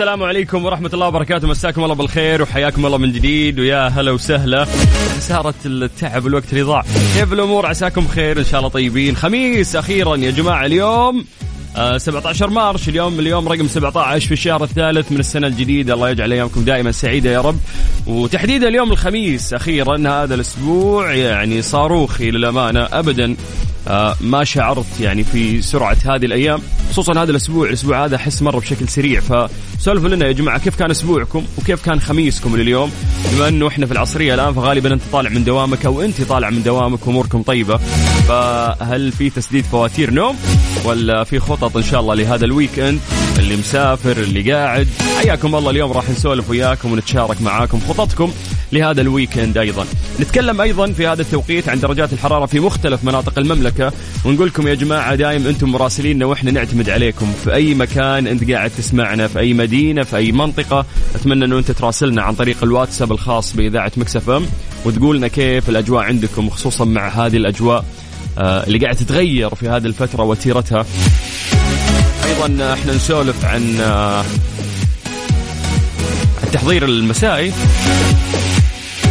السلام عليكم ورحمة الله وبركاته. مساكم الله بالخير وحياكم الله من جديد. ويا هلا وسهلا. خسارة التعب والوقت اللي ضاع. كيف الأمور؟ عساكم بخير إن شاء الله طيبين. خميس أخيرا يا جماعة اليوم. آه 17 مارش اليوم. اليوم رقم 17 في الشهر الثالث من السنة الجديدة. الله يجعل أيامكم دائما سعيدة يا رب. وتحديدا اليوم الخميس أخيرا. هذا الأسبوع يعني صاروخي للأمانة. أبدا. ما شعرت يعني في سرعة هذه الأيام خصوصا هذا الأسبوع الأسبوع هذا أحس مرة بشكل سريع. فسولفوا لنا يا جماعة كيف كان أسبوعكم وكيف كان خميسكم لليوم بما أنه إحنا في العصرية الآن فغالبا أنت طالع من دوامك أو أنت طالع من دوامك وأموركم طيبة. فهل في تسديد فواتير نوم ولا في خطط إن شاء الله لهذا ال weekend اللي مسافر اللي قاعد. حياكم الله اليوم راح نسولف وياكم ونتشارك معاكم خططكم لهذا ال weekend أيضا. نتكلم أيضا في هذا التوقيت عن درجات الحرارة في مختلف مناطق المملكة. ونقول لكم يا جماعة دايم أنتم مراسليننا وإحنا نعتمد عليكم في أي مكان أنت قاعد تسمعنا في أي مدينة في أي منطقة. أتمنى أنه أنت تراسلنا عن طريق الواتساب الخاص بإذاعة مكسف إم وتقول لنا كيف الأجواء عندكم وخصوصا مع هذه الأجواء آه، اللي قاعد تتغير في هذه الفترة وتيرتها. أيضا إحنا نسولف عن آه، التحضير المسائي.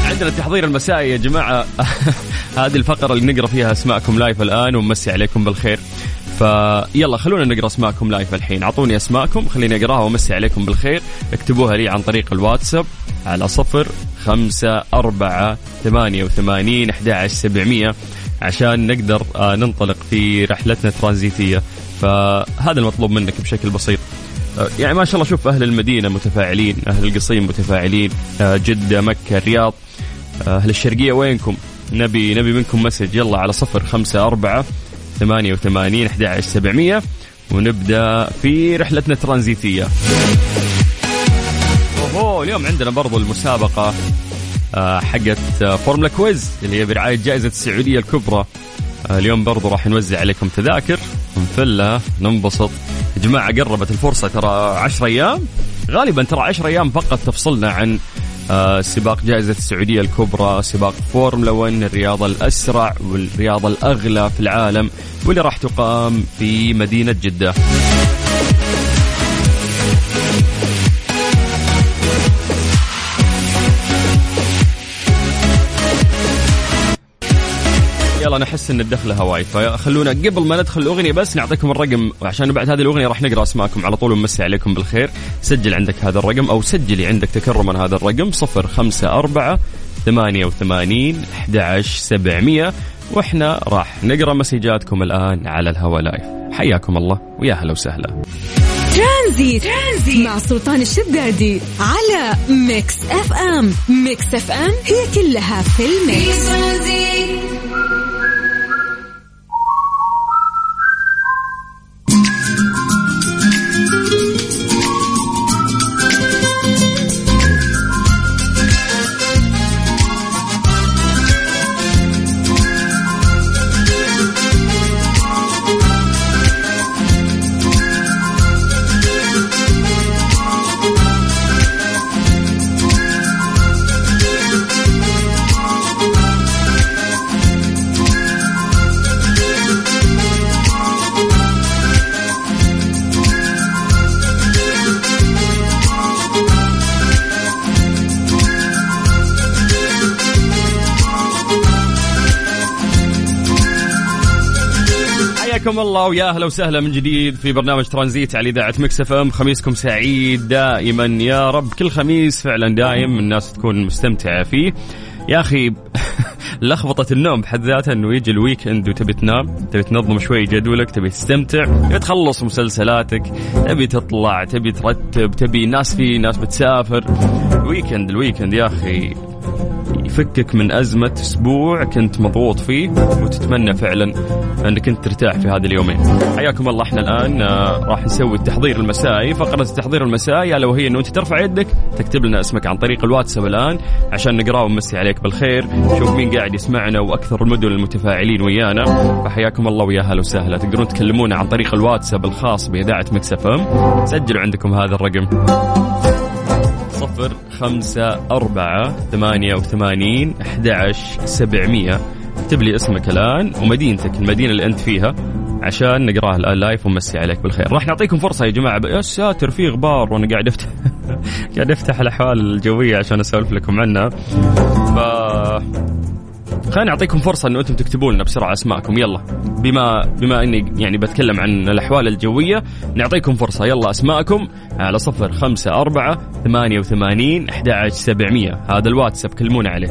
عندنا التحضير المسائي يا جماعة. هذه الفقرة اللي نقرأ فيها أسماءكم live الآن ونمسي عليكم بالخير. فيلا خلونا نقرأ أسماءكم live الحين. أعطوني أسماءكم خليني أقراها وأمسي عليكم بالخير. اكتبوها لي عن طريق الواتساب على صفر خمسة أربعة ثمانية وثمانين أحد سبعمية عشان نقدر آه، ننطلق في رحلتنا الترانزيتية. فهذا المطلوب منك بشكل بسيط. آه، يعني ما شاء الله شوف أهل المدينة متفاعلين أهل القصيم متفاعلين آه، جدة مكة الرياض. أهل الشرقية وينكم؟ نبي نبي منكم message. يلا على صفر خمسة أربعة ثمانية وثمانين أحد عشر سبعمية ونبدأ في رحلتنا الترانزيتية. أوهو اليوم عندنا برضو المسابقة آه، حقت آه، Formula quiz اللي هي برعاية جائزة السعودية الكبرى. آه، اليوم برضو راح نوزع عليكم تذاكر. نفلها ننبسط. يا جماعة قربت الفرصة ترى عشر أيام. غالبا ترى عشر أيام فقط تفصلنا عن آه، سباق جائزة السعودية الكبرى سباق فورمولا 1 الرياضة الأسرع والرياضة الأغلى في العالم واللي راح تقام في مدينة جدة. يلا نحس إن الدخله هواي فخلونا قبل ما ندخل الأغنية بس نعطيكم الرقم عشان بعد هذه الأغنية راح نقرأ أسماءكم على طول ونمسي عليكم بالخير. سجل عندك هذا الرقم أو سجلي عندك تكرما هذا الرقم 054 88 11 700 وإحنا راح نقرأ مسجاتكم الآن على الهواء live. حياكم الله ويا هلا وسهلا. ترانزيت, ترانزيت مع سلطان الشدادي على ميكس أف أم. ميكس أف أم هي كلها في الميكس. حياكم الله ويا أهلا وسهلا من جديد في برنامج ترانزيت على إذاعة مكس إف إم. خميسكم سعيد دائما يا رب. كل خميس فعلا دايم الناس تكون مستمتعة فيه. يا أخي لخبطة النوم بحد ذاتها إنه يجي ال weekend وتبي تنام، تبي تنظم شوي جدولك، تبي تستمتع، تبي تخلص مسلسلاتك، تبي تطلع، تبي ترتب، تبي ناس في ناس بتسافر. ال weekend ال weekend يا أخي. يفكك من أزمة أسبوع كنت مضغوط فيه وتتمنى فعلا أنك أنت ترتاح في هذه اليومين. حياكم الله إحنا الآن آه، راح نسوي التحضير المسائي. فقرة التحضير المسائي ألا وهي أنه أنت ترفع يدك تكتب لنا اسمك عن طريق الواتساب الآن عشان نقرأه ونمسي عليك بالخير. شوف مين قاعد يسمعنا وأكثر المدن المتفاعلين ويانا. فحياكم الله ويا هلا وسهلا. تقدرون تكلمونا عن طريق الواتساب الخاص بإذاعة مكسف أم. سجلوا عندكم هذا الرقم. صفر خمسة أربعة ثمانية وثمانين أحد سبعمية. اكتب لي اسمك الآن ومدينتك المدينة اللي أنت فيها عشان نقراها الآن لايف ونمسي عليك بالخير. راح نعطيكم فرصة يا جماعة يا ساتر في غبار وأنا قاعد أفتح قاعد أفتح الأحوال الجوية عشان أسولف لكم عنها. ف خليني أعطيكم فرصة إنه أنتم تكتبوا لنا بسرعة أسماءكم. يلا. بما بما إني يعني بتكلم عن الأحوال الجوية نعطيكم فرصة. يلا أسماءكم على صفر خمسة أربعة ثمانية وثمانين أحد سبعمية. هذا الواتساب كلمونا عليه.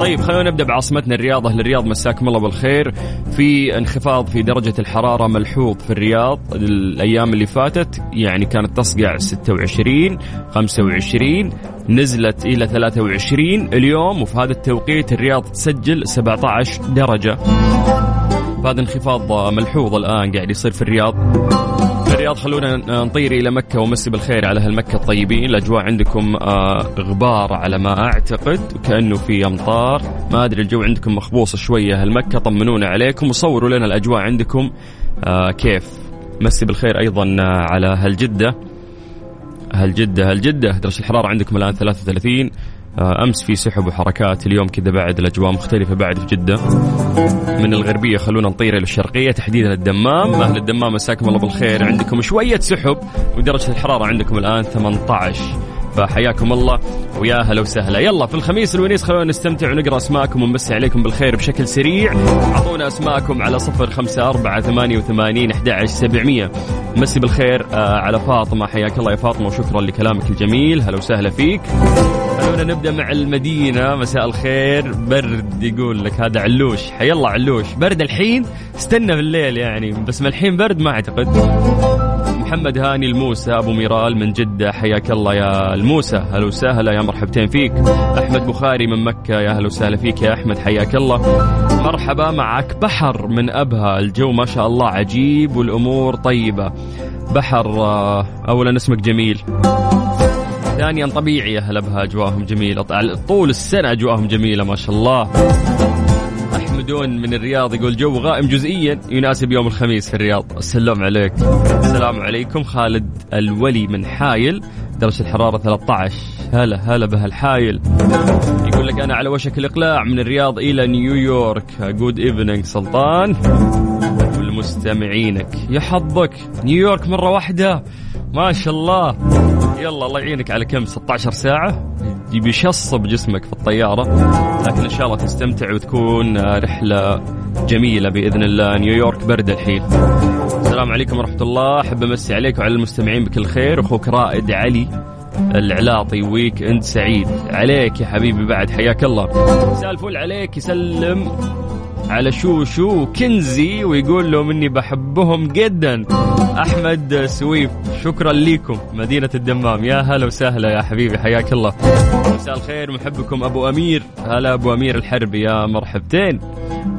طيب خلونا نبدأ بعاصمتنا الرياض. أهل الرياض مساكم الله بالخير. في انخفاض في درجة الحرارة ملحوظ في الرياض الأيام اللي فاتت يعني كانت تصقع 26 25 نزلت إلى 23 اليوم وفي هذا التوقيت الرياض تسجل 17 درجة. فهذا انخفاض ملحوظ الآن قاعد يصير في الرياض. الرياض خلونا نطير إلى مكة ومسي بالخير على أهل مكة الطيبين. الأجواء عندكم آه، غبار على ما أعتقد وكانه في أمطار. ما أدري الجو عندكم مخبوص شوية أهل مكة طمنونا عليكم وصوروا لنا الأجواء عندكم آه، كيف. مسي بالخير أيضا آه، على أهل جدة. أهل جده أهل جده درجة الحرارة عندكم الآن 33 آه، أمس في سحب وحركات اليوم كذا بعد الأجواء مختلفة بعد في جدة. من الغربية خلونا نطير إلى الشرقية تحديدا الدمام. أهل الدمام مساكم الله بالخير. عندكم شوية سحب ودرجة الحرارة عندكم الآن 18 فحياكم الله. ويا هلا وسهلا. يلا في الخميس الونيس خلونا نستمتع ونقرأ أسماءكم ونمسي عليكم بالخير بشكل سريع. أعطونا أسماءكم على صفر خمسة أربعة ثمانية وثمانين أحد سبعمية. مسي بالخير آه على فاطمة. حياك الله يا فاطمة وشكرا لكلامك الجميل. هلا وسهلا فيك. خلونا نبدأ مع المدينة. مساء الخير. برد يقول لك هذا علوش. حي الله علوش. برد الحين؟ استنى بالليل يعني بس ما الحين برد ما أعتقد. محمد هاني الموسى أبو ميرال من جدة حياك الله يا الموسى. هلا وسهلا يا مرحبتين فيك. أحمد بخاري من مكة يا هلا وسهلا فيك يا أحمد حياك الله. مرحبا معك بحر من ابها الجو ما شاء الله عجيب والأمور طيبة. بحر آه، اولا اسمك جميل. ثانيا طبيعي أهل ابها اجواهم جميلة. طول السنة اجواهم جميلة ما شاء الله. احمدون من الرياض يقول جو غائم جزئيا يناسب يوم الخميس في الرياض. السلام عليك. السلام عليكم. خالد الولي من حايل درجة الحرارة 13 هلا هلا بهالحايل يقول لك أنا على وشك الإقلاع من الرياض إلى نيويورك. good evening سلطان. والمستمعينك يا حظك. نيويورك مرة واحدة. ما شاء الله. يلا الله يعينك على كم؟ 16 ساعة؟ يبي يخشب جسمك في الطيارة لكن إن شاء الله تستمتع وتكون رحلة جميلة بإذن الله. نيويورك برد الحين. السلام عليكم ورحمة الله. أحب أمسي عليك وعلى المستمعين بكل خير. أخوك رائد علي العلاطي weekend سعيد. عليك يا حبيبي بعد. حياك الله. مساء عليك. يسلم. على شوشو وكنزي ويقول لهم إني بحبهم جدا. أحمد سويف شكرا لكم مدينة الدمام. يا هلا وسهلا يا حبيبي حياك الله. مساء الخير محبكم أبو أمير. هلا أبو أمير الحربي يا مرحبتين.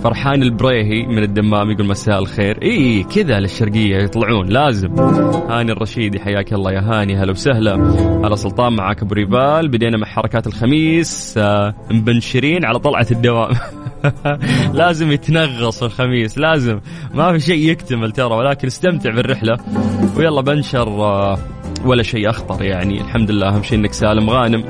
فرحان البريهي من الدمام يقول مساء الخير. إي كذا للشرقية يطلعون لازم. هاني الرشيدي حياك الله يا هاني هلا وسهلا. هلا سلطان معاك أبو ريبال بدينا مع حركات الخميس آه مبنشرين على طلعة الدوام. لازم يتنغص الخميس لازم. ما في شيء يكتمل ترى ولكن استمتع بالرحلة. ويلا بنشر آه ولا شيء أخطر يعني. الحمد لله أهم شيء إنك سالم. غانم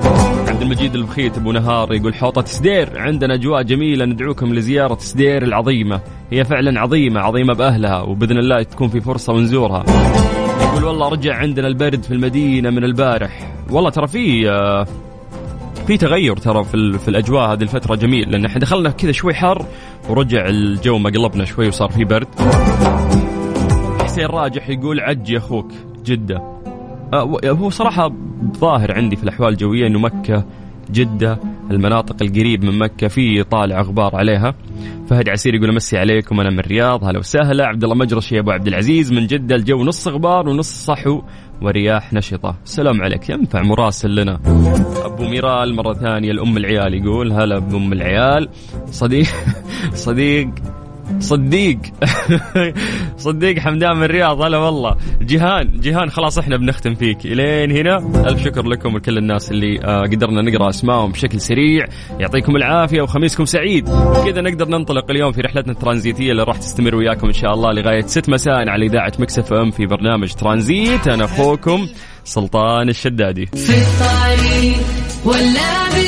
عبد المجيد البخيت أبو نهار يقول حوطة سدير عندنا أجواء جميلة. ندعوكم لزيارة سدير العظيمة. هي فعلا عظيمة عظيمة بأهلها وبإذن الله تكون في فرصة ونزورها. يقول والله رجع عندنا البرد في المدينة من البارح. والله ترى في آه، في تغير ترى في, في الأجواء هذه الفترة جميل لأن إحنا دخلنا كذا شوي حر ورجع الجو مقلبنا شوي وصار في برد. حسين راجح يقول عجي أخوك جدة. آه، هو صراحة ظاهر عندي في الأحوال الجوية أنه مكة جدة المناطق القريب من مكة في طالع غبار عليها. فهد عسير يقول أمسي عليكم أنا من الرياض هلا وسهلا. عبد الله مجرشي يا أبو عبد العزيز من جدة الجو نص غبار ونص صحو. ورياح نشطة. سلام عليك. ينفع مراسل لنا. أبو ميرال مرة ثانية الأم العيال يقول هلا بام العيال. صديق صديق صديق. صديق حمدان من الرياض هلا والله. جيهان جيهان خلاص إحنا بنختم فيك. إلين هنا. ألف شكر لكم ولكل الناس اللي آه، قدرنا نقرأ اسمائهم بشكل سريع. يعطيكم العافية وخميسكم سعيد. كذا نقدر ننطلق اليوم في رحلتنا الترانزيتية اللي راح تستمر وياكم إن شاء الله لغاية 6 مساء على إذاعة مكسف إم في برنامج ترانزيت. أنا أخوكم سلطان الشدادي. في الطريق ولا بالبيت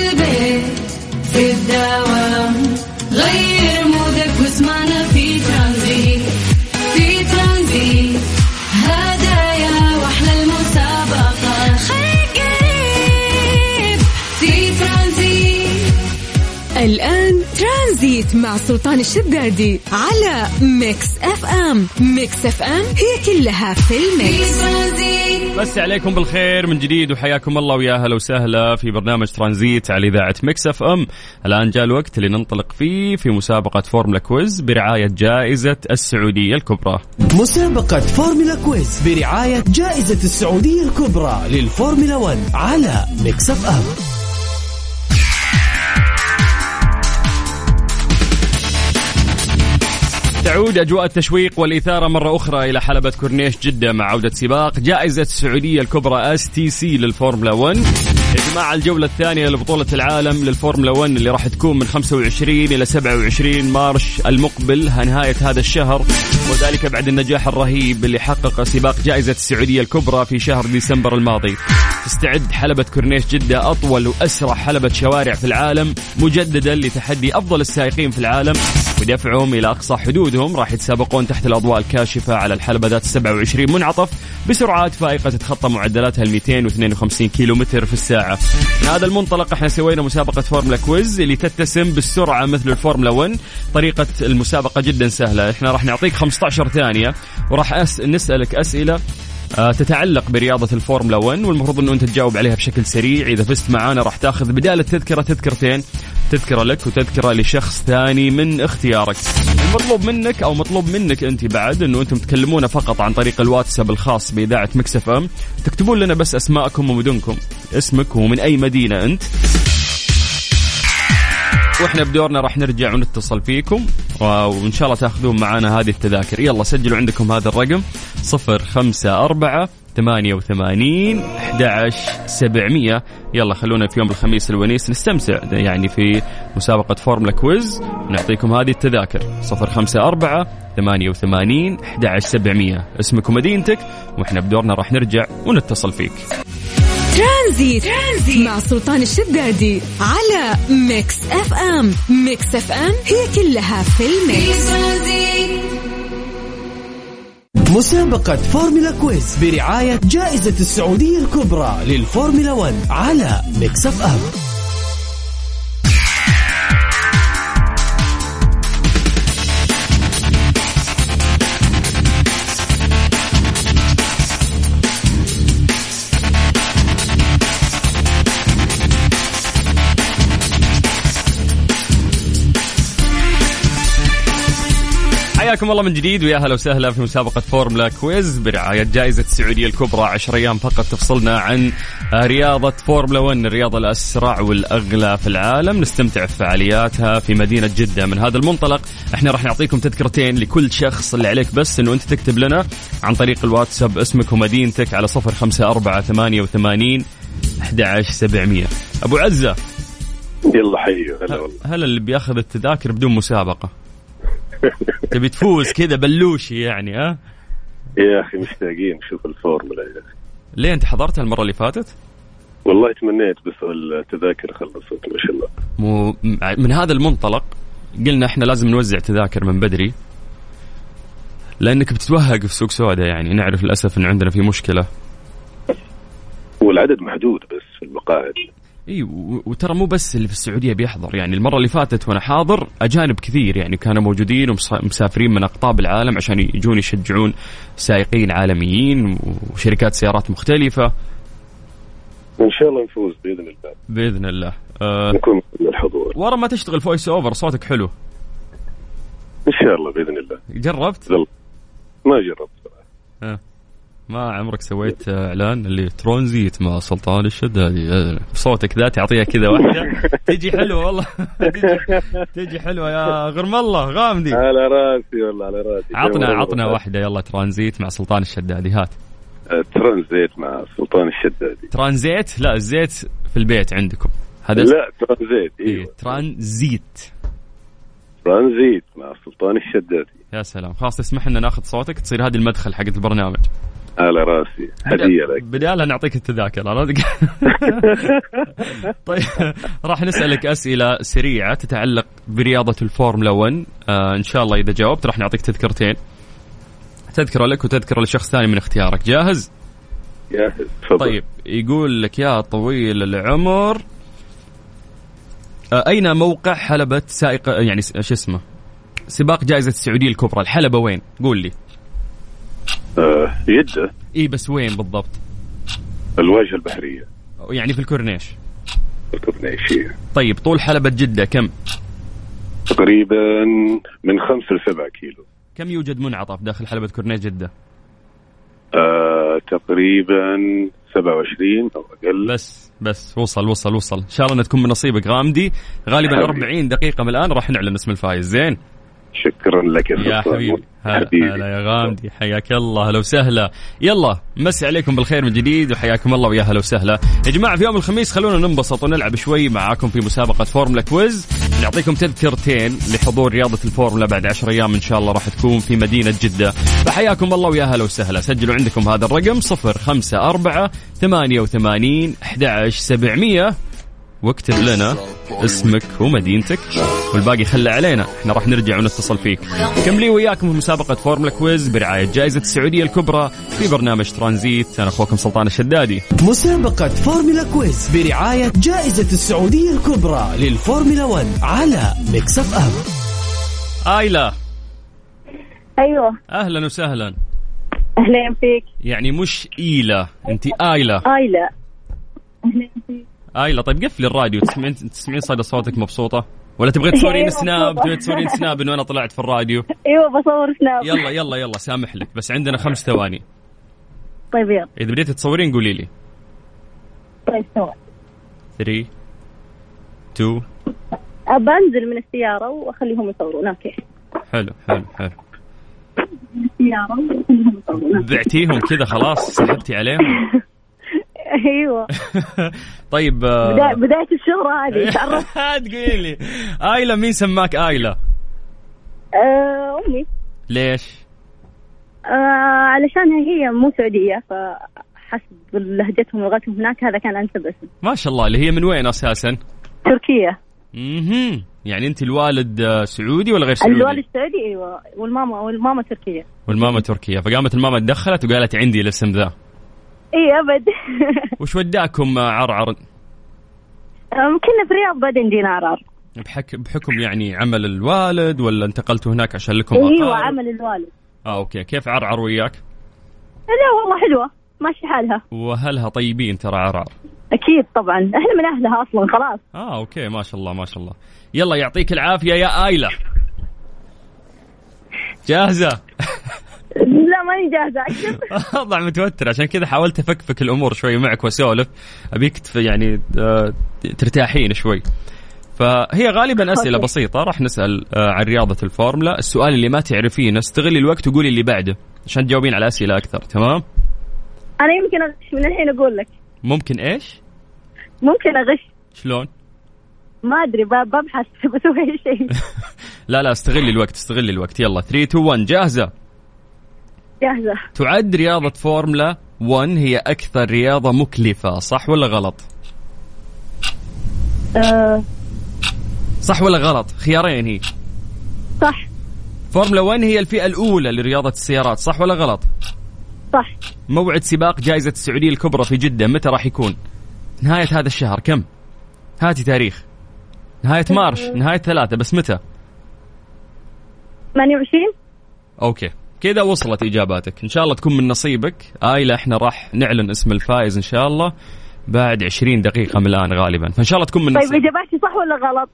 ترانزيت مع سلطان الشدادي على ميكس اف ام. ميكس اف ام هي كلها في الميكس. ترانزيت مسي عليكم بالخير من جديد وحياكم الله ويا هلا وسهلا في برنامج ترانزيت على إذاعة Mix FM. الآن جاء الوقت اللي ننطلق فيه في مسابقة Formula Quiz برعاية جائزة السعودية الكبرى. مسابقة Formula Quiz برعاية جائزة السعودية الكبرى للفورمولا 1 على Mix FM. تعود أجواء التشويق والإثارة مرة أخرى إلى حلبة كورنيش جدة مع عودة سباق. جائزة السعودية الكبرى STC للفورمولا 1 يا جماعة الجولة الثانية لبطولة العالم للفورمولا 1 اللي راح تكون من 25 إلى 27 March المقبل نهاية هذا الشهر. وذلك بعد النجاح الرهيب اللي حقق سباق جائزة السعودية الكبرى في شهر ديسمبر الماضي. تستعد حلبة كورنيش جدة أطول وأسرع حلبة شوارع في العالم مجددا لتحدي أفضل السائقين في العالم ودفعهم إلى أقصى حدودهم راح يتسابقون تحت الأضواء الكاشفة على الحلبة ذات 27 منعطف بسرعات فائقة تتخطى معدلاتها ال 252 كيلو متر في الساعة. من هذا المنطلق إحنا سوينا مسابقة Formula Quiz اللي تتسم بالسرعة مثل الفورمولا 1 طريقة المسابقة جدا سهلة. إحنا راح نعطيك 15 ثانية وراح أس... نسألك أسئلة آه، تتعلق برياضة الفورمولا 1 والمفروض إنه أنت تجاوب عليها بشكل سريع. إذا فزت معانا راح تأخذ بدال التذكرة تذكرتين. تذكرة لك وتذكرة لشخص ثاني من اختيارك. المطلوب منك أو مطلوب منك أنت بعد إنه أنتم تكلمونا فقط عن طريق الواتساب الخاص بإذاعة مكسف إم. تكتبون لنا بس أسماءكم ومدنكم. اسمك ومن أي مدينة أنت. وإحنا بدورنا راح نرجع ونتصل فيكم. وإن شاء الله تأخذون معنا هذه التذاكر. يلا سجلوا عندكم هذا الرقم. صفر خمسة أربعة ثمانية وثمانين أحد سبعمية. يلا خلونا في يوم الخميس الونيس نستمتع يعني في مسابقة Formula Quiz. نعطيكم هذه التذاكر. صفر خمسة أربعة ثمانية وثمانين أحد سبعمية. اسمك ومدينتك وإحنا بدورنا راح نرجع ونتصل فيك. ترانزيت, ترانزيت مع سلطان الشدادي على Mix FM. Mix FM هي كلها في ال mix. مسابقة Formula Quiz برعاية جائزة السعودية الكبرى للفورمولا 1 على Mix F حياكم الله من جديد ويا هلا وسهلا في مسابقة Formula Quiz برعاية جائزة السعودية الكبرى 10 أيام فقط تفصلنا عن رياضة فورمولا 1 الرياضة الأسرع والأغلى في العالم. نستمتع في فعالياتها في مدينة جدة. من هذا المنطلق إحنا راح نعطيكم تذكرتين لكل شخص اللي عليك بس إنه أنت تكتب لنا عن طريق الواتساب اسمك ومدينتك على 054 88 11700 أبو عزة. يلا حيو هلا والله. هلا اللي بياخذ التذاكر بدون مسابقة؟ تبي تفوز كذا بلوشي يعني ها؟ يا أخي مشتاقين نشوف الفورمولا يا أخي. ليه أنت حضرتها المرة اللي فاتت؟ والله تمنيت بس التذاكر خلصت ما شاء الله. مو من هذا المنطلق قلنا إحنا لازم نوزع تذاكر من بدري لأنك بتتوهق في سوق سوداء يعني نعرف للأسف إن عندنا في مشكلة. والعدد محدود بس في المقاعد إي وترى مو بس اللي في السعودية بيحضر يعني المرة اللي فاتت وأنا حاضر أجانب كثير يعني كانوا موجودين ومسافرين من أقطاب العالم عشان يجون يشجعون سائقين عالميين وشركات سيارات مختلفة. إن شاء الله نفوز بإذن الله. بإذن الله. أه نكون من الحضور. ورا ما تشتغل فويس أوفر صوتك حلو. إن شاء الله بإذن الله. جربت؟ يلا. ما جربت. صراحة ما عمرك سويت إعلان اللي ترانزيت مع سلطان الشدادي. صوتك ذا تعطيها كذا واحدة تجي حلوة والله. تجي, تجي حلوة يا غرم الله. غامدي على راسي والله على راسي. عطنا. عطنا واحدة. يلا ترانزيت مع سلطان الشدادي. هات. ترانزيت مع سلطان الشدادي. ترانزيت؟ لا الزيت في البيت عندكم. هذا لا ترانزيت إيه إيوه. ترانزيت. ترانزيت مع سلطان الشدادي. يا سلام. خلاص تسمح لنا ناخذ صوتك. تصير هذه المدخل حق البرنامج. على راسي. هدية لك. بدالها نعطيك التذاكر عرفت؟ طيب راح نسألك أسئلة سريعة تتعلق برياضة الفورمولا 1 آه إن شاء الله إذا جاوبت راح نعطيك تذكرتين. تذكره لك وتذكره لشخص ثاني من اختيارك. جاهز؟ جاهز. تفضل. طيب يقول لك يا طويل العمر آه أين موقع حلبة سائق يعني شو اسمه؟ سباق جائزة السعودية الكبرى الحلبة وين؟ قول لي. آه جده إي بس وين بالضبط؟ الواجهه البحرية. يعني في الكورنيش. الكورنيشيه طيب طول حلبة جدة كم؟ تقريبا من خمس لسبعة كيلو. كم يوجد منعطف داخل حلبة كورنيش جدة؟ آه تقريبا 27 أو أقل. بس بس وصل وصل وصل. إن شاء الله إنها تكون من نصيبك غامدي غالبا حبيبي. 40 دقيقة من الآن راح نعلن اسم الفايز زين. شكرا لك يا, يا. حبيبي. هلا حبيبي. هلا يا غامدي حياك الله. هلا وسهلا. يلا مسي عليكم بالخير من جديد وحياكم الله ويا هلا وسهلا. يا جماعة في يوم الخميس خلونا ننبسط ونلعب شوي معاكم في مسابقة Formula Quiz. نعطيكم تذكرتين لحضور رياضة الفورمولا بعد 10 أيام إن شاء الله راح تكون في مدينة جدة. فحياكم الله ويا هلا وسهلا. سجلوا عندكم هذا الرقم 054 88 11700 واكتب لنا اسمك ومدينتك والباقي خله علينا. إحنا راح نرجع ونتصل فيك. كملي وياكم في مسابقة Formula Quiz برعاية جائزة السعودية الكبرى في برنامج ترانزيت. أنا أخوكم سلطان الشدادي. مسابقة Formula Quiz برعاية جائزة السعودية الكبرى للفورمولا 1 على Mix FM آيلا. أيوه. أهلا وسهلا. اهلين فيك. يعني مش إيلا أنت آيلا. آيلا. اهلين فيك. آيلا طيب قفلي الراديو. تسمعين تسمعين صدى صوتك مبسوطة؟ ولا تبغين تصورين أيوة، سناب. تبغين تصورين سناب إنه أنا طلعت في الراديو؟ أيوه بصور سناب. يلا يلا يلا سامح لك. بس عندنا خمس ثواني. طيب يلا. إذا بديتي تصورين قولي لي. طيب سوا 3 2 أبى أنزل من السيارة وأخليهم يصورون. أوكي. حلو حلو حلو. السيارة. بعتيهم كذا خلاص سحبتي عليهم. أيوه. طيب آه، بدا- بداية الشهره هذه تعرفت تقولي لي. آيلا مين سماك آيلا؟ آه، أمي. ليش؟ آه، علشانها هي مو سعودية فحسب لهجتهم ولغتهم هناك هذا كان أنسب اسم. ما شاء الله اللي هي من وين أساسا؟ تركيا أها يعني أنت الوالد آه، سعودي ولا غير سعودي؟ الوالد سعودي أيوه. والماما والماما تركية. والماما تركيا فقامت الماما تدخلت وقالت عندي الاسم ذا. إي أبد. وش وداكم آه، عرعر؟ كنا في الرياض بعدين جينا عرعر بحك بحكم يعني عمل الوالد ولا انتقلتوا هناك عشان لكم أيوه؟ عمل الوالد. آه okay. كيف عرعر وياك؟ لا والله حلوة. ماشي حالها. وأهلها طيبين ترى عرعر. أكيد طبعا. إحنا من أهلها أصلا خلاص. آه okay. ما شاء الله ما شاء الله. يلا يعطيك العافية يا ايلا جاهزة. لا ماني جاهزة أكتب الوضع متوتر. عشان كذا حاولت أفكفك الأمور شوي معك وأسولف. أبيك تف- يعني آه، ترتاحين شوي. فهي غالبا أسئلة okay. بسيطة. راح نسأل آه، عن رياضة الفورمولا. السؤال اللي ما تعرفينه استغلي الوقت وقولي اللي بعده عشان تجاوبين على أسئلة أكثر. تمام؟ أنا يمكن أغش من الحين أقول لك. ممكن إيش؟ ممكن أغش. شلون؟ ما أدري ب- ببحث بسوي شيء. لا لا استغلي الوقت استغلي الوقت. يلا 3 2 1 جاهزة؟ جاهزة. تعد رياضة فورمولا 1 هي أكثر رياضة مكلفة صح ولا غلط؟ آه. صح ولا غلط؟ خيارين هي. صح. فورمولا 1 هي الفئة الأولى لرياضة السيارات صح ولا غلط؟ صح. موعد سباق جائزة السعودية الكبرى في جدة متى راح يكون؟ نهاية هذا الشهر كم؟ هاتي تاريخ. نهاية March نهاية ثلاثة بس متى؟ 28 okay. كذا وصلت إجاباتك. إن شاء الله تكون من نصيبك. آيلة إحنا راح نعلن اسم الفائز إن شاء الله بعد 20 دقيقة من الآن غالبا. فإن شاء الله تكون من طيب نصيبك. إجاباتي صح ولا غلط؟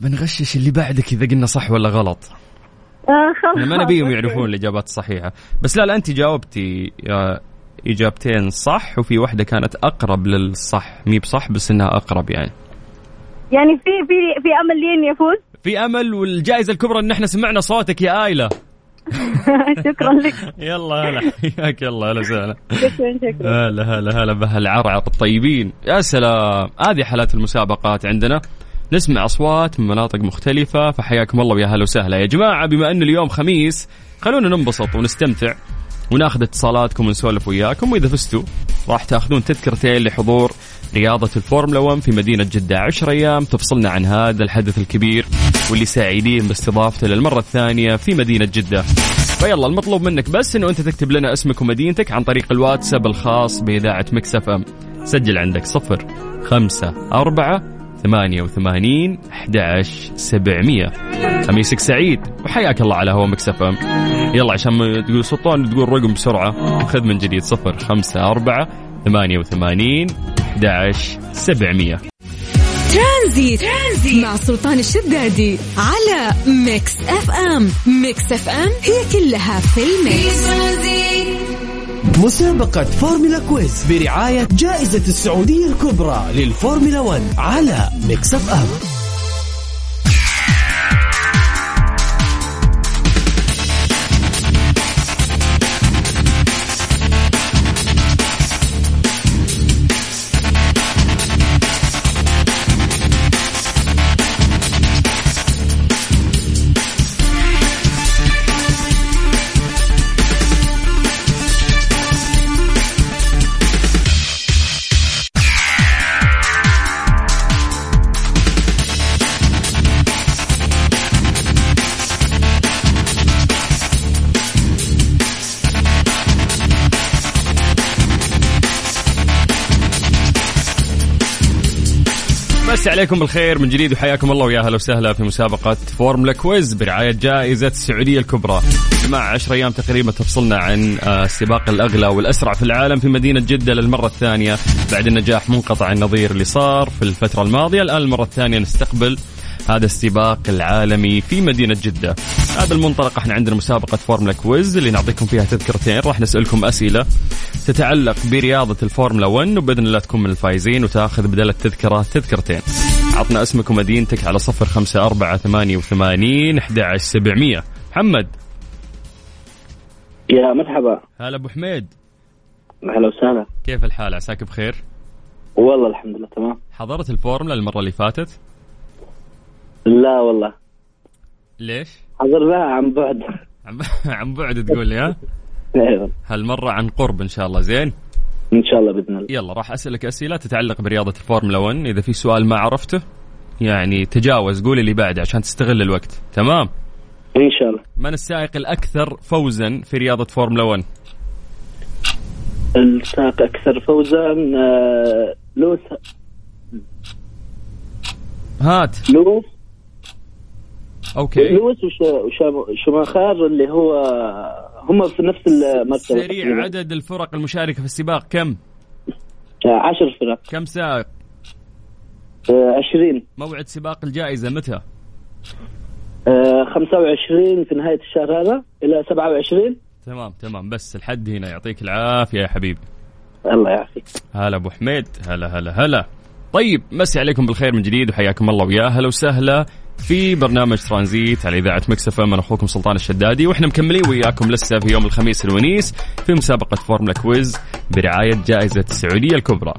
بنغشش اللي بعدك إذا قلنا صح ولا غلط. آه خلاص ما نبيهم. يعرفون الإجابات الصحيحة. بس لا لا أنت جاوبتي آه، إجابتين صح وفي واحدة كانت أقرب للصح. مي بصح بس إنها أقرب يعني. يعني في في في أمل لي إني أفوز في أمل والجائزة الكبرى إن إحنا سمعنا صوتك يا آيلة. شكرا لك. يلا هلا. حياك الله هلا وسهلا. شكرا شكرا. هلا هلا هلا بهالعرعر الطيبين يا سلام. هذه حالات المسابقات عندنا. نسمع أصوات من مناطق مختلفة فحياكم الله ويا هلا وسهلا. يا جماعة بما انه اليوم خميس خلونا ننبسط ونستمتع وناخذ اتصالاتكم ونسولف وياكم وإذا فزتوا راح تاخذون تذكرتين لحضور رياضة الفورمولا 1 في مدينة جدة. 10 أيام تفصلنا عن هذا الحدث الكبير واللي سعيدين باستضافته للمرة الثانية في مدينة جدة. فيلا المطلوب منك بس إنه أنت تكتب لنا اسمك ومدينتك عن طريق الواتساب الخاص بإذاعة Mix FM. سجل عندك صفر خمسة أربعة ثمانية وثمانين أحد سبعمية. خميسك سعيد وحياك الله على هوا Mix FM. يلا عشان تقول سلطان تقول رقم بسرعة خذ من جديد صفر خمسة أربعة ثمانية وثمانين أحد سبعمية. ترانزيت. ترانزيت مع سلطان الشدادي على Mix FM. Mix FM هي كلها في ال mix. مسابقة Formula Quiz برعاية جائزة السعودية الكبرى للفورمولا 1 على Mix FM. مسيكم بالخير من جديد وحياكم الله ويا هلا وسهلا في مسابقة فورمولا quiz برعاية جائزة السعودية الكبرى. مع 10 أيام تقريبا تفصلنا عن آه، السباق الأغلى والأسرع في العالم في مدينة جدة للمرة الثانية بعد النجاح منقطع النظير اللي صار في الفترة الماضية، الآن المرة الثانية نستقبل هذا السباق العالمي في مدينة جدة. هذا المنطلق إحنا عندنا مسابقة فورمولا quiz اللي نعطيكم فيها تذكرتين. راح نسألكم أسئلة تتعلق برياضة الفورمولا 1 وبإذن الله تكون من الفائزين وتأخذ بدل التذكرة تذكرتين. عطنا اسمك ومدينتك على صفر خمسة أربعة ثمانية وثمانين أحد سبعمية. محمد. يا مرحبا. هلا أبو حميد. أهلا وسهلا. كيف الحال؟ عساك بخير؟ والله الحمد لله تمام. حضرت الفورمولا المرة اللي فاتت؟ لا والله. ليش؟ حضرناها عن بعد. عن بعد تقول لي ها أيوه. هالمرة عن قرب إن شاء الله زين؟ إن شاء الله بإذن الله. يلا راح أسألك أسئلة تتعلق برياضة الفورمولا 1 إذا في سؤال ما عرفته يعني تجاوز قول اللي بعده عشان تستغل الوقت. تمام؟ إن شاء الله. من السائق الأكثر فوزا في رياضة فورمولا 1 السائق أكثر فوزا آه، لويس هام. لويس okay. لويس وش- وشام- شوماخر اللي هو هم في نفس المرتبه سريع. عدد الفرق المشاركة في السباق كم؟ آه، عشر فرق. كم سائق آه، عشرين. موعد سباق الجائزة متى؟ آه 25 في نهاية الشهر هذا إلى 27 تمام تمام. بس الحد هنا يعطيك العافية يا حبيبي. الله يعافيك. هلا أبو حميد هلا هلا هلا. طيب مسي عليكم بالخير من جديد وحياكم الله ويا هلا وسهلا. في برنامج ترانزيت على إذاعة ميكس إف إم من أخوكم سلطان الشدادي وإحنا مكملين وياكم لسه في يوم الخميس الونيس في مسابقة فورمولا quiz برعاية جائزة السعودية الكبرى.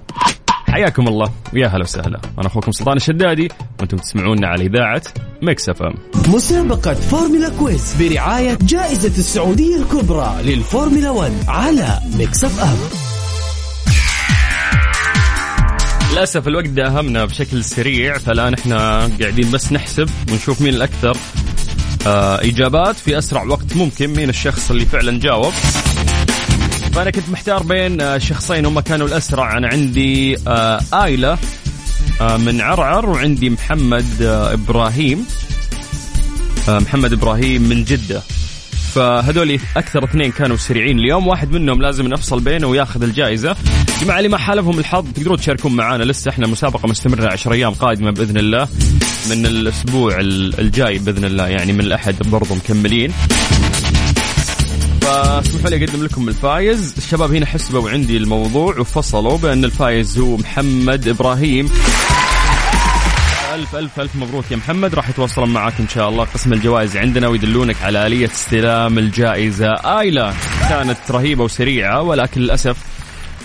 حياكم الله ويا هلا وسهلا أنا أخوكم سلطان الشدادي وأنتم تسمعونا على إذاعة ميكس إف إم. مسابقة فورمولا quiz برعاية جائزة السعودية الكبرى للفورمولا 1 على ميكس إف إم للأسف الوقت داهمنا بشكل سريع فالآن إحنا قاعدين بس نحسب ونشوف مين الأكثر آه إجابات في أسرع وقت ممكن مين الشخص اللي فعلا جاوب. فأنا كنت محتار بين آه، شخصين هم كانوا الأسرع. أنا عندي آه ايلا آه من عرعر وعندي محمد آه إبراهيم آه محمد إبراهيم من جدة. فهذول أكثر اثنين كانوا سريعين اليوم. واحد منهم لازم نفصل بينه وياخذ الجائزة. جماعة اللي ما حالفهم الحظ تقدرون تشاركون معنا لسه إحنا مسابقة مستمرة 10 أيام قادمة بإذن الله. من الأسبوع ال- الجاي بإذن الله يعني من الأحد برضو مكملين. فاسمحوا لي أقدم لكم الفايز. الشباب هنا حسبوا عندي الموضوع وفصلوا بأن الفايز هو محمد إبراهيم. ألف ألف ألف مبروك يا محمد. راح يتواصلون معك إن شاء الله قسم الجوائز عندنا ويدلونك على آلية استلام الجائزة. آيلا كانت رهيبة وسريعة ولكن للأسف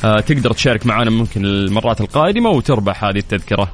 آه، تقدر تشارك معنا ممكن المرات القادمة وتربح هذه التذكرة.